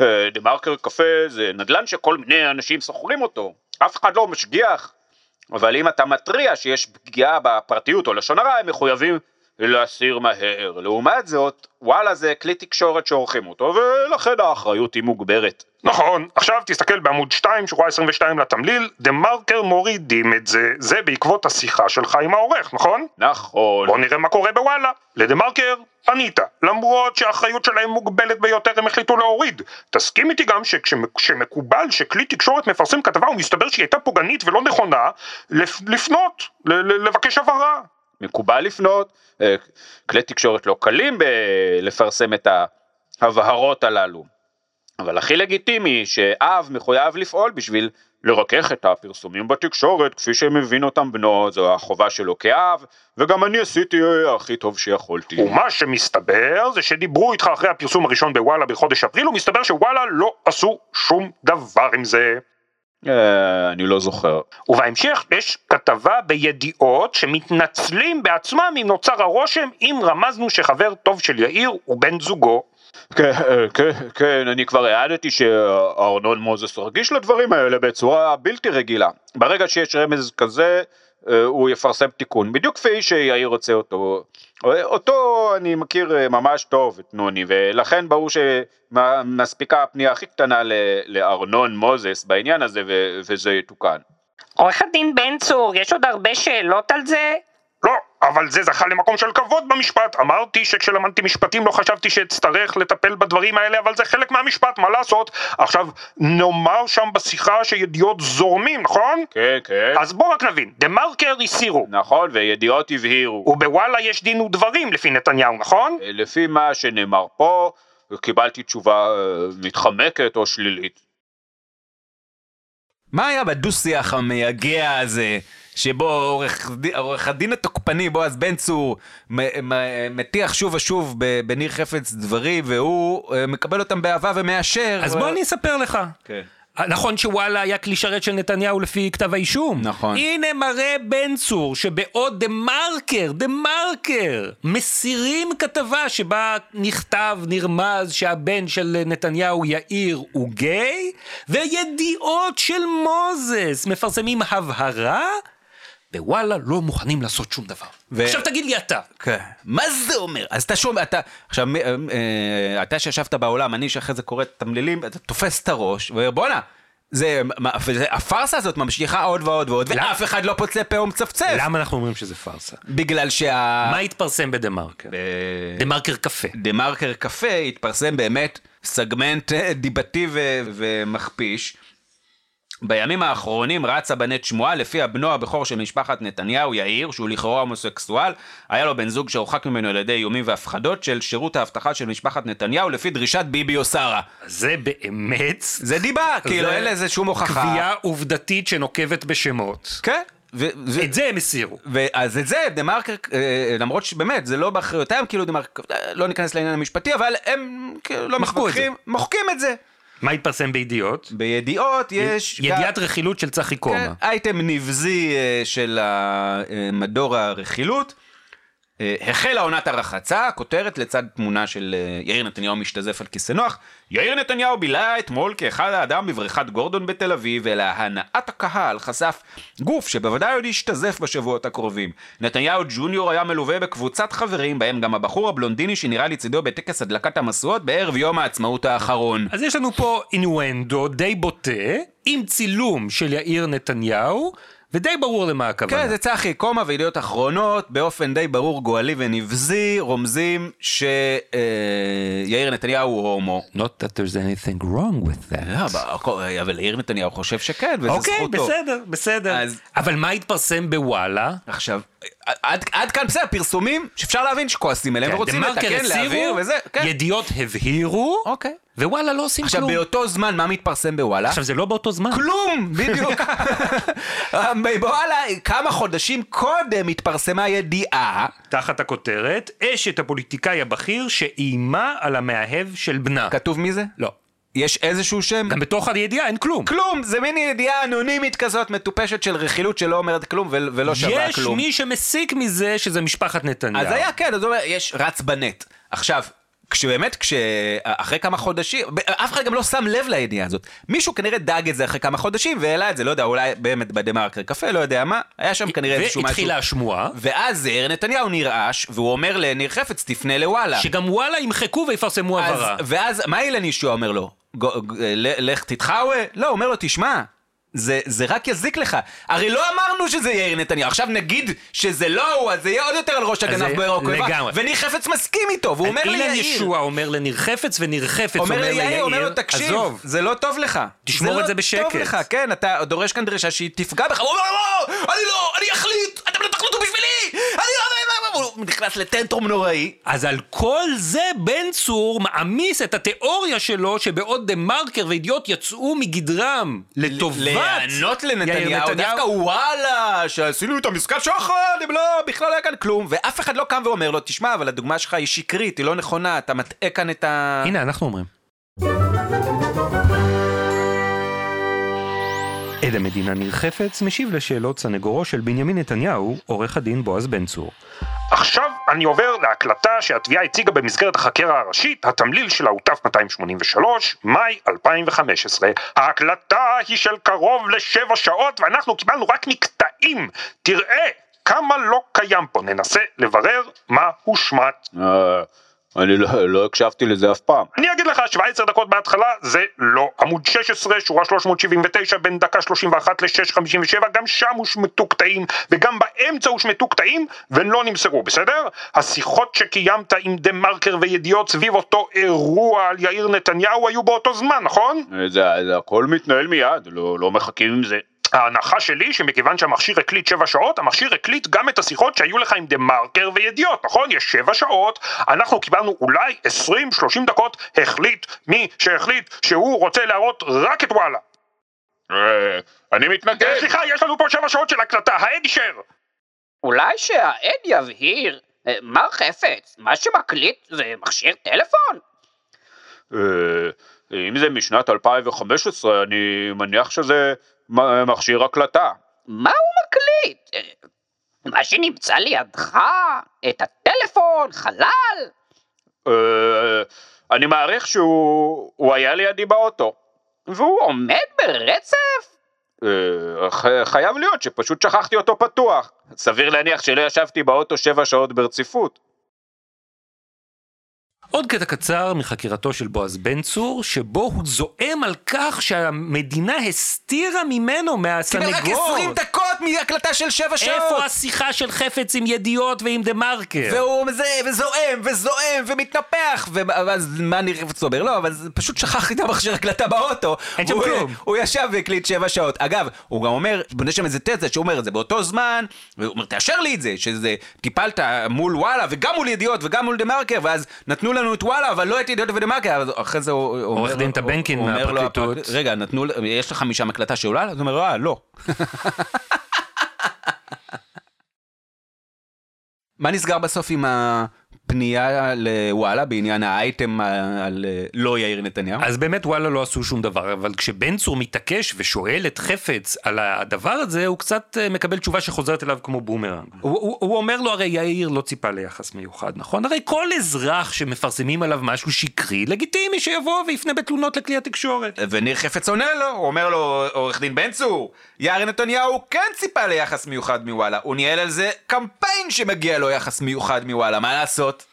אה, דה מרקר קפה זה נדל"ן שכל מיני אנשים שוכרים אותו. אף אחד לא משגיח. אבל אם אתה מתריע שיש פגיעה בפרטיות או לשון הרע, הם מחויבים להסיר מהר. לעומת זאת, וואלה זה כלי תקשורת שעורכים אותו, ולכן האחריות היא מוגברת. נכון, עכשיו תסתכל בעמוד 2, שורה 22 לתמליל, דה מרקר מורידים את זה, זה בעקבות השיחה שלך עם העורך, נכון? נכון. בוא נראה מה קורה בוואלה. לדה מרקר פנית, למרות שהאחריות שלהם מוגבלת ביותר הם החליטו להוריד. תסכים איתי גם שכשמקובל שכלי תקשורת מפרסם כתבה ומסתבר שהיא הייתה פוגענית ולא נכונה, לפ, לפנות, ל- לבקש הבהרה. מקובל לפנות, אה, כלי תקשורת לא קלים בלפרסם את ההבהרות הללו. אבל הכי לגיטימי שאב מחויב לפעול בשביל לרכך את הפרסומים בתקשורת כפי שמבין אותם בנו, זו החובה שלו כאב, וגם אני עשיתי הכי טוב שיכולתי. ומה שמסתבר זה שדיברו איתך אחרי הפרסום הראשון בוואלה בחודש אפריל, ומסתבר שוואלה לא עשו שום דבר עם זה. אה, אני לא זוכר. ובהמשך יש כתבה בידיעות שמתנצלים בעצמם אם נוצר הרושם אם רמזנו שחבר טוב של יאיר הוא בן זוגו. כן, כן, כן, אני כבר העדתי שארנון מוזס רגיש לדברים האלה בצורה בלתי רגילה. ברגע שיש רמז כזה, אה, הוא יפרסם תיקון, בדיוק כפי שיאיר רוצה אותו. אותו אני מכיר אה, ממש טוב, את נוני, ולכן ברור שמספיקה הפנייה הכי קטנה לארנון מוזס בעניין הזה, וזה יתוקן. עורך הדין בן צור, יש עוד הרבה שאלות על זה? לא, אבל זה זכה למקום של כבוד במשפט. אמרתי שכשלמדתי משפטים לא חשבתי שאצטרך לטפל בדברים האלה, אבל זה חלק מהמשפט, מה לעשות? עכשיו, נאמר שם בשיחה שידיעות זורמים, נכון? כן, כן. אז בוא רק נבין, דה מרקר הסירו. נכון, וידיעות הבהירו. ובוואלה יש דין ודברים לפי נתניהו, נכון? לפי מה שנאמר פה, קיבלתי תשובה אה, מתחמקת או שלילית. מה היה בדו-שיח המייגע הזה? שבו עורך, עורך הדין התוקפני בועז בן צור מטיח שוב ושוב בניר חפץ דברים והוא אה, מקבל אותם באהבה ומאשר. אז בוא אני אספר לך. כן. נכון שוואלה היה כלי שרת של נתניהו לפי כתב האישום. נכון. הנה מראה בן צור שבעוד דה מרקר, דה מרקר, מסירים כתבה שבה נכתב, נרמז שהבן של נתניהו יאיר הוא גיי, וידיעות של מוזס מפרסמים הבהרה ווואלה לא מוכנים לעשות שום דבר. ו... עכשיו תגיד לי אתה. כן. מה זה אומר? אז אתה שומע, אתה, עכשיו, אה, אה, אתה שישבת בעולם, אני שאחרי זה קורא את התמלילים, אתה תופס את הראש, ואומר בואנה. זה, הפארסה הזאת ממשיכה עוד ועוד ועוד, ואף אחד לא פוצה פה ומצפצף. למה אנחנו אומרים שזה פארסה? בגלל שה... מה התפרסם בדה מרקר? ב... דה מרקר קפה. דה מרקר קפה התפרסם באמת סגמנט אה, דיבתי ו... ומכפיש. בימים האחרונים רצה בנט שמועה לפיה בנו הבכור של משפחת נתניהו, יאיר, שהוא לכאורה הומוסקסואל, היה לו בן זוג שהורחק ממנו על ידי איומים והפחדות של שירות האבטחה של משפחת נתניהו לפי דרישת ביבי או שרה. זה באמת... זה דיבה, כאילו אין לזה שום הוכחה. קביעה עובדתית שנוקבת בשמות. כן. ו- ו- את זה הם הסירו. אז את זה, דה מרקר, אה, למרות שבאמת, זה לא באחריותם, כאילו דה מרקר, לא ניכנס לעניין המשפטי, אבל הם כאילו לא מתווכחים, מוחקים את זה. מה התפרסם בידיעות? בידיעות יש... ידיעת גם... רכילות של צחי קומה. כן, אייטם נבזי אה, של מדור הרכילות. אה, החלה עונת הרחצה, כותרת לצד תמונה של אה, יאיר נתניהו משתזף על כיסא נוח. יאיר נתניהו בילה אתמול כאחד האדם בבריכת גורדון בתל אביב, ולהנאת הקהל חשף גוף שבוודאי עוד ישתזף בשבועות הקרובים. נתניהו ג'וניור היה מלווה בקבוצת חברים, בהם גם הבחור הבלונדיני שנראה לצידו בטקס הדלקת המשואות בערב יום העצמאות האחרון. אז יש לנו פה אינואנדו די בוטה, עם צילום של יאיר נתניהו, ודי ברור למה הכוונה. כן, זה צחי, קומה וידיעות אחרונות, באופן די ברור, גואלי ונבזי, רומזים שיאיר נתניהו הוא הומו. Not that there's anything wrong with that. לא, אבל- אבל יאיר נתניהו חושב שכן, וזו אוקיי, זכותו. בסדר, בסדר. אז- אבל מה התפרסם בוואלה? עכשיו, עד, עד כאן בסדר, פרסומים שאפשר להבין שכועסים עליהם ורוצים דה מרקר לתקן, להעביר וזה, כן. ידיעות הבהירו, אוקיי. ווואלה לא עושים עכשיו, כלום. באותו זמן, מה מתפרסם בוואלה? עכשיו זה לא באותו זמן. כלום, בדיוק. בוואלה, כמה חודשים קודם התפרסמה ידיעה, תחת הכותרת, אשת הפוליטיקאי הבכיר שאיימה על המאהב של בנה. כתוב מי זה? לא. יש איזשהו שם? גם בתוך הידיעה אין כלום. כלום, זה מין ידיעה אנונימית כזאת, מטופשת של רכילות שלא אומרת כלום ול- ולא שווה יש כלום. מי שמסיק מזה שזה משפחת נתניהו. אז היה, כן, אז הוא אומר, יש רץ בנט. עכשיו, כשבאמת, כשאחרי כמה חודשים, אף אחד גם לא שם לב לידיעה הזאת. מישהו כנראה דאג את זה אחרי כמה חודשים והעלה את זה, לא יודע, אולי באמת בדה מרקר קפה, לא יודע מה, היה שם כנראה איזשהו משהו. והתחילה השמועה, ואז נתניהו נרעש, והוא אומר לניר חפץ, תפנה לוואלה. שגם וואלה ימחקו ויפרסמו הבהרה. ואז, מה אילן ישוע אומר לו? לך תתחאווה? לא, אומר לו, תשמע, זה, זה רק יזיק לך. הרי לא אמרנו שזה יאיר נתניהו. עכשיו נגיד שזה לא הוא, אז זה יהיה עוד יותר על ראש הגנב זה- בירוק. לגמרי. וניר חפץ מסכים איתו, והוא אומר אילן ליאיר. ישוע אומר לניר חפץ, וניר חפץ אומר אומר ליאיר, אומר לו, ליאיר, תקשיב, עזוב. זה לא טוב לך. תשמור את זה לא בשקט." טוב לך, כן, אתה דורש כאן דרישה שהיא תפגע בך. הוא אומר, לא, אני לא, אני אחליט, אתם לא תחליטו בשבילי, אני לא... הוא נכנס לטנטרום נוראי. אז על כל זה בן צור מעמיס את התיאוריה שלו שבעוד דה מרקר וידיעות יצאו מגדרם לטובת יאיר לנתניהו, דווקא וואלה, שעשינו את המשחק שוחד, הם לא, בכלל לא היה כאן כלום, ואף אחד לא קם ואומר לו, תשמע, אבל הדוגמה שלך היא שקרית, היא לא נכונה, אתה מטעה כאן את ה... הנה אנחנו אומרים. עד המדינה ניר חפץ משיב לשאלות סנגורו של בנימין נתניהו, עורך הדין בועז בן צור. עכשיו אני עובר להקלטה שהתביעה הציגה במסגרת החקירה הראשית, התמליל שלה הוא ת"283, מאי 2015. ההקלטה היא של קרוב לשבע שעות ואנחנו קיבלנו רק מקטעים. תראה כמה לא קיים פה, ננסה לברר מה הושמט. אני לא, לא הקשבתי לזה אף פעם. אני אגיד לך 17 דקות בהתחלה זה לא. עמוד 16 שורה 379 בין דקה 31 ל-657 גם שם הושמטו קטעים וגם באמצע הושמטו קטעים ולא נמסרו בסדר? השיחות שקיימת עם דה מרקר וידיעות סביב אותו אירוע על יאיר נתניהו היו באותו זמן נכון? זה, זה הכל מתנהל מיד, לא, לא מחכים עם זה. ההנחה שלי שמכיוון שהמכשיר הקליט 7 שעות, המכשיר הקליט גם את השיחות שהיו לך עם דה מרקר וידיעות, נכון? יש 7 שעות, אנחנו קיבלנו אולי 20-30 דקות, החליט מי שהחליט שהוא רוצה להראות רק את וואלה. אה, אני מתנגד. סליחה, יש לנו פה 7 שעות של הקלטה, העד אישר. אולי שהעד יבהיר, אה, מר חפץ, מה שמקליט זה מכשיר טלפון? אה, אם זה משנת 2015, אני מניח שזה מכשיר הקלטה. מה הוא מקליט? אה, מה שנמצא לידך? את הטלפון? חלל? אה, אני מעריך שהוא הוא היה לידי באוטו. והוא עומד ברצף? אה, חייב להיות שפשוט שכחתי אותו פתוח. סביר להניח שלא ישבתי באוטו שבע שעות ברציפות. עוד קטע קצר מחקירתו של בועז בן צור, שבו הוא זועם על כך שהמדינה הסתירה ממנו, קיבל מהסנגור. רק 20 דקות מהקלטה של 7 שעות. איפה השיחה של חפץ עם ידיעות ועם דה מרקר? והוא זה, וזועם, וזועם, ומתנפח, ואז מה ניר אומר? לא, אבל פשוט שכחתי את המכשיר הקלטה באוטו. אין שם כלום. הוא ישב והקליט שבע שעות. אגב, הוא גם אומר, בונה שם איזה תזה שהוא אומר את זה באותו זמן, והוא אומר, תאשר לי את זה, שזה, טיפלת מול וואלה, וגם מול ידיעות, וגם מול דה מרקר, ואז נתנו לנו את וואלה, אבל לא את ידיעות ודה מרקר, אחרי זה הוא הוא עורך אומר... דין טבנקין אומר מהפרקליטות. הפרק- רגע, נתנו, יש לך משם הקלטה שעולה? אז הוא אומר, אה, לא. מה נסגר בסוף עם פנייה לוואלה בעניין האייטם על אה, לא יאיר נתניהו? אז באמת וואלה לא עשו שום דבר, אבל כשבן צור מתעקש ושואל את חפץ על הדבר הזה, הוא קצת אה, מקבל תשובה שחוזרת אליו כמו בומרנג. הוא, הוא, הוא אומר לו, הרי יאיר לא ציפה ליחס מיוחד, נכון? הרי כל אזרח שמפרסמים עליו משהו שקרי, לגיטימי שיבוא ויפנה בתלונות לכלי התקשורת. וניר חפץ עונה לו, הוא אומר לו, עורך דין בן צור, יאיר נתניהו כן ציפה ליחס מיוחד מוואלה, הוא ניהל על זה קמפיין שמגיע לו יחס מיוחד מוואלה, מה לעשות?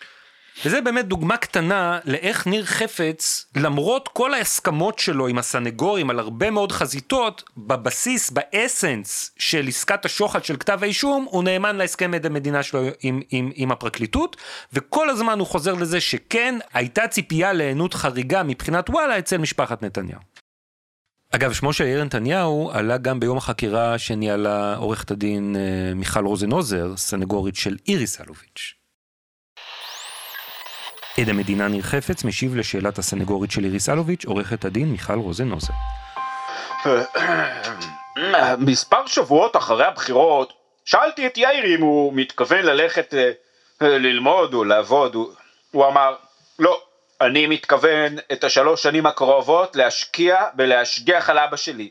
וזה באמת דוגמה קטנה לאיך ניר חפץ, למרות כל ההסכמות שלו עם הסנגורים על הרבה מאוד חזיתות, בבסיס, באסנס של עסקת השוחד של כתב האישום, הוא נאמן להסכם עד המדינה שלו עם, עם, עם הפרקליטות, וכל הזמן הוא חוזר לזה שכן, הייתה ציפייה להיענות חריגה מבחינת וואלה אצל משפחת נתניהו. אגב, שמו של יאיר נתניהו עלה גם ביום החקירה שניהלה עורכת הדין אה, מיכל רוזנוזר, סנגורית של איריס אלוביץ'. עד המדינה ניר חפץ משיב לשאלת הסנגורית של איריס אלוביץ', עורכת הדין מיכל רוזנוזר. מספר שבועות אחרי הבחירות, שאלתי את יאיר אם הוא מתכוון ללכת אה, ללמוד או לעבוד, הוא, הוא אמר, לא, אני מתכוון את השלוש שנים הקרובות להשקיע ולהשגיח על אבא שלי.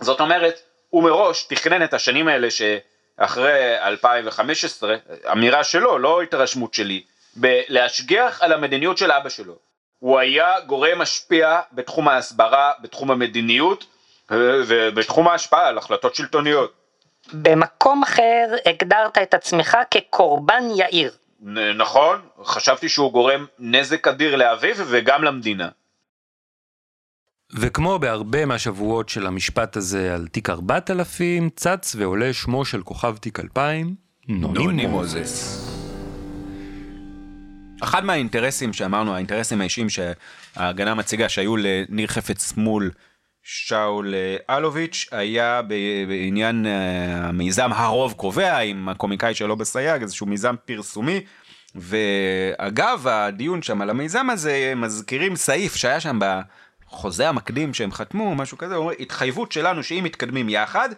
זאת אומרת, הוא מראש תכנן את השנים האלה שאחרי 2015, אמירה שלו, לא התרשמות שלי, בלהשגיח על המדיניות של אבא שלו. הוא היה גורם משפיע בתחום ההסברה, בתחום המדיניות ובתחום ההשפעה על החלטות שלטוניות. במקום אחר הגדרת את עצמך כקורבן יאיר. נ- נכון, חשבתי שהוא גורם נזק אדיר לאביו וגם למדינה. וכמו בהרבה מהשבועות של המשפט הזה על תיק 4000, צץ ועולה שמו של כוכב תיק 2000, נוני, נוני מוזס. מוזס. אחד מהאינטרסים שאמרנו, האינטרסים האישיים שההגנה מציגה שהיו לניר חפץ מול שאול אה, אלוביץ', היה בעניין אה, המיזם הרוב קובע עם הקומיקאי שלו בסייג, איזשהו מיזם פרסומי. ואגב הדיון שם על המיזם הזה מזכירים סעיף שהיה שם בחוזה המקדים שהם חתמו משהו כזה, הוא אומר התחייבות שלנו שאם מתקדמים יחד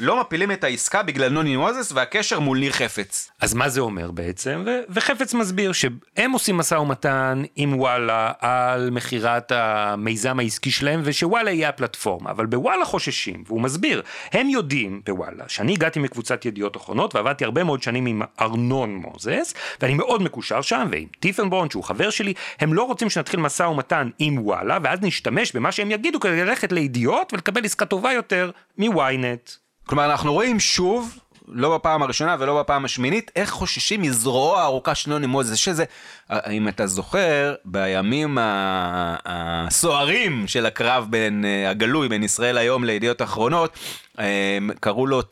לא מפילים את העסקה בגלל נוני מוזס והקשר מול ניר חפץ. אז מה זה אומר בעצם? ו- וחפץ מסביר שהם עושים משא ומתן עם וואלה על מכירת המיזם העסקי שלהם ושווואלה יהיה הפלטפורמה, אבל בוואלה חוששים, והוא מסביר, הם יודעים בוואלה שאני הגעתי מקבוצת ידיעות אחרונות ועבדתי הרבה מאוד שנים עם ארנון מוזס, ואני מאוד מקושר שם, ועם טיפנברון שהוא חבר שלי, הם לא רוצים שנתחיל משא ומתן עם וואלה, ואז נשתמש במה שהם יגידו כדי ללכת לידיעות ולקבל עסקה טובה יותר מוויינט. כלומר אנחנו רואים שוב, לא בפעם הראשונה ולא בפעם השמינית, איך חוששים מזרוע הארוכה של נוני מוזס, שזה, אם אתה זוכר, בימים הסוערים של הקרב בין, אה, הגלוי בין ישראל היום לידיעות אחרונות, אה, קראו לו, אה,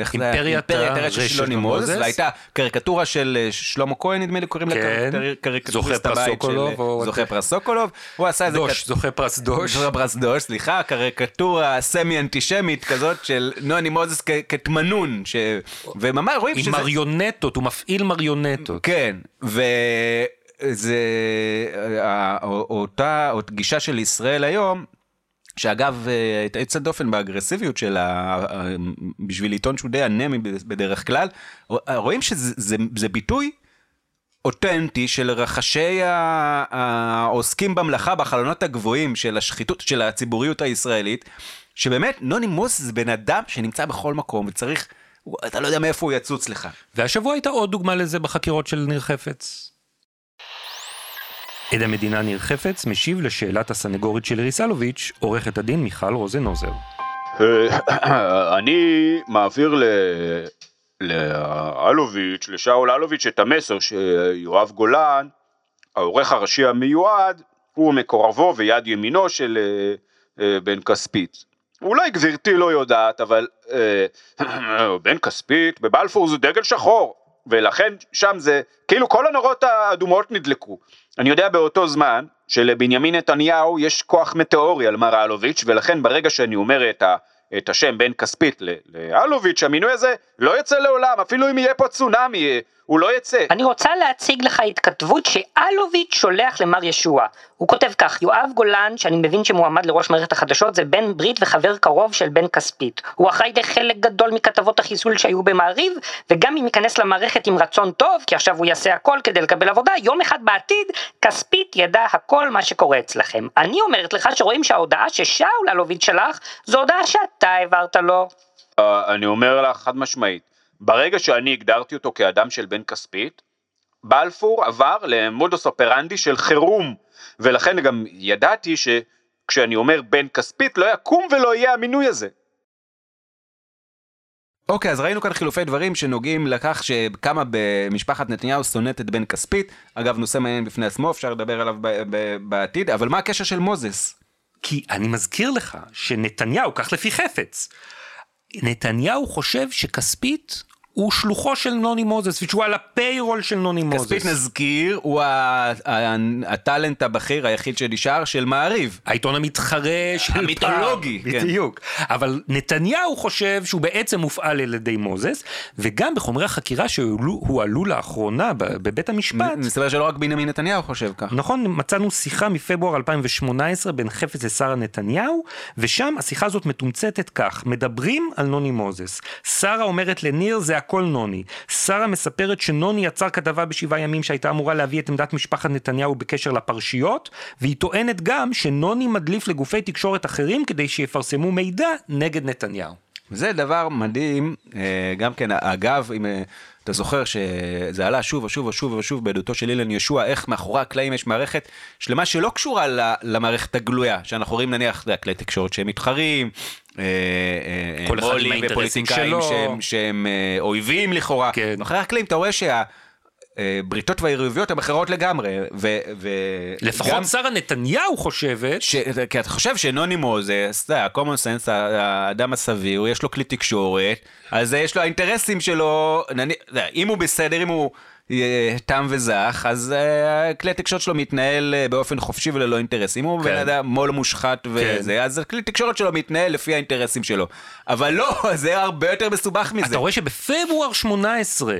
איך זה היה? אימפריית הרשע של נוני מוזס. והייתה קריקטורה של שלמה כהן נדמה לי קוראים לה, כן. קר- קריקטוריסט הבית סוקולוב, של- או- זוכה פרס סוקולוב, הוא עשה איזה דוש, זוכה פרס דוש. זוכה פרס דוש, סליחה, קריקטורה סמי אנטישמית כזאת של נוני מוזס כתמנון, ש... וממש רואים עם שזה... מריונטות, הוא מפעיל מריונטות. כן, וזה אה, אותה אות גישה של ישראל היום, שאגב, אה, הייתה יוצאת דופן באגרסיביות שלה, אה, בשביל עיתון שהוא די אנמי בדרך כלל, רואים שזה זה, זה ביטוי אותנטי של רחשי העוסקים במלאכה בחלונות הגבוהים של השחיתות, של הציבוריות הישראלית, שבאמת נוני מוס זה בן אדם שנמצא בכל מקום וצריך, אתה לא יודע מאיפה הוא יצוץ לך. והשבוע הייתה עוד דוגמה לזה בחקירות של ניר חפץ. עד המדינה ניר חפץ משיב לשאלת הסנגורית של איריס אלוביץ', עורכת הדין מיכל רוזנוזר. אה, אני מעביר ל... לאלוביץ', לשאול אלוביץ' את המסר שיואב גולן, העורך הראשי המיועד, הוא מקורבו ויד ימינו של אה, אה, בן כספית. אולי גברתי לא יודעת, אבל אה, בן כספית בבלפור זה דגל שחור, ולכן שם זה, כאילו כל הנורות האדומות נדלקו. אני יודע באותו זמן שלבנימין נתניהו יש כוח מטאורי על מר אלוביץ', ולכן ברגע שאני אומר את ה... את השם בן כספית לאלוביץ', המינוי הזה לא יצא לעולם, אפילו אם יהיה פה צונאמי, הוא לא יצא. אני רוצה להציג לך התכתבות שאלוביץ' שולח למר ישוע. הוא כותב כך, יואב גולן, שאני מבין שמועמד לראש מערכת החדשות, זה בן ברית וחבר קרוב של בן כספית. הוא אחראי לחלק גדול מכתבות החיסול שהיו במעריב, וגם אם ייכנס למערכת עם רצון טוב, כי עכשיו הוא יעשה הכל כדי לקבל עבודה, יום אחד בעתיד, כספית ידע הכל מה שקורה אצלכם. אני אומרת לך שרואים שההודעה ששאול אלוביץ' שלח, זו הודעה שאתה העברת לו. Uh, אני אומר לך חד משמעית, ברגע שאני הגדרתי אותו כאדם של בן כספית, בלפור עבר למודוס אופרנדי של חירום, ולכן גם ידעתי שכשאני אומר בן כספית לא יקום ולא יהיה המינוי הזה. אוקיי, אז ראינו כאן חילופי דברים שנוגעים לכך שכמה במשפחת נתניהו שונאת את בן כספית. אגב, נושא מעניין בפני עצמו, אפשר לדבר עליו בעתיד, אבל מה הקשר של מוזס? כי אני מזכיר לך שנתניהו, כך לפי חפץ, נתניהו חושב שכספית הוא שלוחו של נוני מוזס, ושהוא על הפיירול של נוני מוזס. כספית נזכיר, הוא הטאלנט הבכיר היחיד שנשאר של מעריב. העיתון המתחרה של המיתולוגי, פעם, כן. בדיוק. אבל נתניהו חושב שהוא בעצם מופעל על ידי מוזס, וגם בחומרי החקירה שהועלו לאחרונה בבית המשפט, מסתבר שלא רק בנימין נתניהו חושב כך. נכון, מצאנו שיחה מפברואר 2018 בין חפץ לשרה נתניהו, ושם השיחה הזאת מתומצתת כך, מדברים על נוני מוזס. שרה אומרת לניר זה הכל נוני. שרה מספרת שנוני יצר כתבה בשבעה ימים שהייתה אמורה להביא את עמדת משפחת נתניהו בקשר לפרשיות, והיא טוענת גם שנוני מדליף לגופי תקשורת אחרים כדי שיפרסמו מידע נגד נתניהו. זה דבר מדהים, אה, גם כן, אגב, אם אה, אתה זוכר שזה עלה שוב ושוב ושוב ושוב בעדותו של אילן ישוע, איך מאחורי הקלעים יש מערכת שלמה שלא קשורה למערכת הגלויה, שאנחנו רואים נניח, כלי תקשורת שהם מתחרים, אה, אה, כל אחד עם מו"לים האינטרסים שלו. שהם, שהם אה, אויבים לכאורה, כן. מאחורי הקלעים אתה רואה שה... אה, בריתות והיריבויות הן אחרות לגמרי, ו... ו לפחות גם- שרה נתניהו חושבת ש... כי אתה חושב שנוני מוזס, ה-common sense, האדם הסביר, יש לו כלי תקשורת, אז יש לו האינטרסים שלו, יודע, אם הוא בסדר, אם הוא אה, תם וזך, אז אה, כלי התקשורת שלו מתנהל באופן חופשי וללא אינטרסים. אם הוא כן. בן אדם מו"ל מושחת וזה, אז כלי התקשורת שלו מתנהל לפי האינטרסים שלו. אבל לא, זה הרבה יותר מסובך מזה. אתה רואה שבפברואר 18,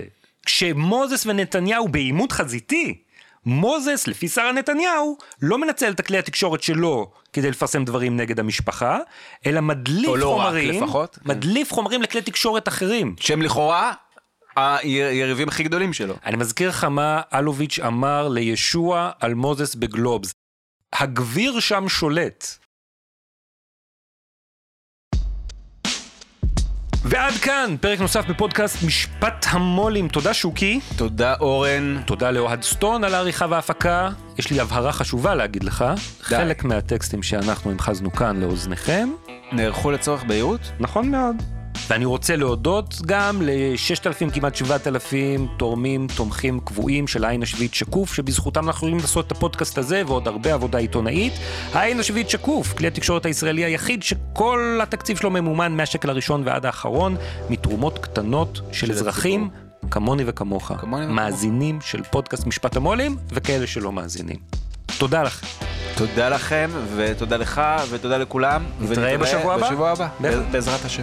כשמוזס ונתניהו בעימות חזיתי, מוזס, לפי שרה נתניהו, לא מנצל את הכלי התקשורת שלו כדי לפרסם דברים נגד המשפחה, אלא מדליף או לא רק, חומרים, לפחות, כן. מדליף חומרים לכלי תקשורת אחרים. שהם לכאורה היריבים הכי גדולים שלו. אני מזכיר לך מה אלוביץ' אמר לישוע על מוזס בגלובס. הגביר שם שולט. ועד כאן, פרק נוסף בפודקאסט משפט המו"לים. תודה שוקי. תודה אורן. תודה לאוהד סטון על העריכה וההפקה. יש לי הבהרה חשובה להגיד לך. חלק מהטקסטים שאנחנו המחזנו כאן לאוזניכם, נערכו לצורך בהירות? נכון מאוד. ואני רוצה להודות גם ל-6,000 כמעט 7,000 תורמים, תומכים קבועים של העין השביעית שקוף, שבזכותם אנחנו יכולים לעשות את הפודקאסט הזה ועוד הרבה עבודה עיתונאית. העין השביעית שקוף, כלי התקשורת הישראלי היחיד שכל התקציב שלו ממומן מהשקל הראשון ועד האחרון, מתרומות קטנות של אזרחים. כמוני וכמוך, כמוני וכמוך. מאזינים של פודקאסט משפט המו"לים וכאלה שלא מאזינים. תודה לכם. תודה לכם, ותודה לך, ותודה לכולם. נתראה בשבוע הבא. בשבוע הבא. בעזרת השם.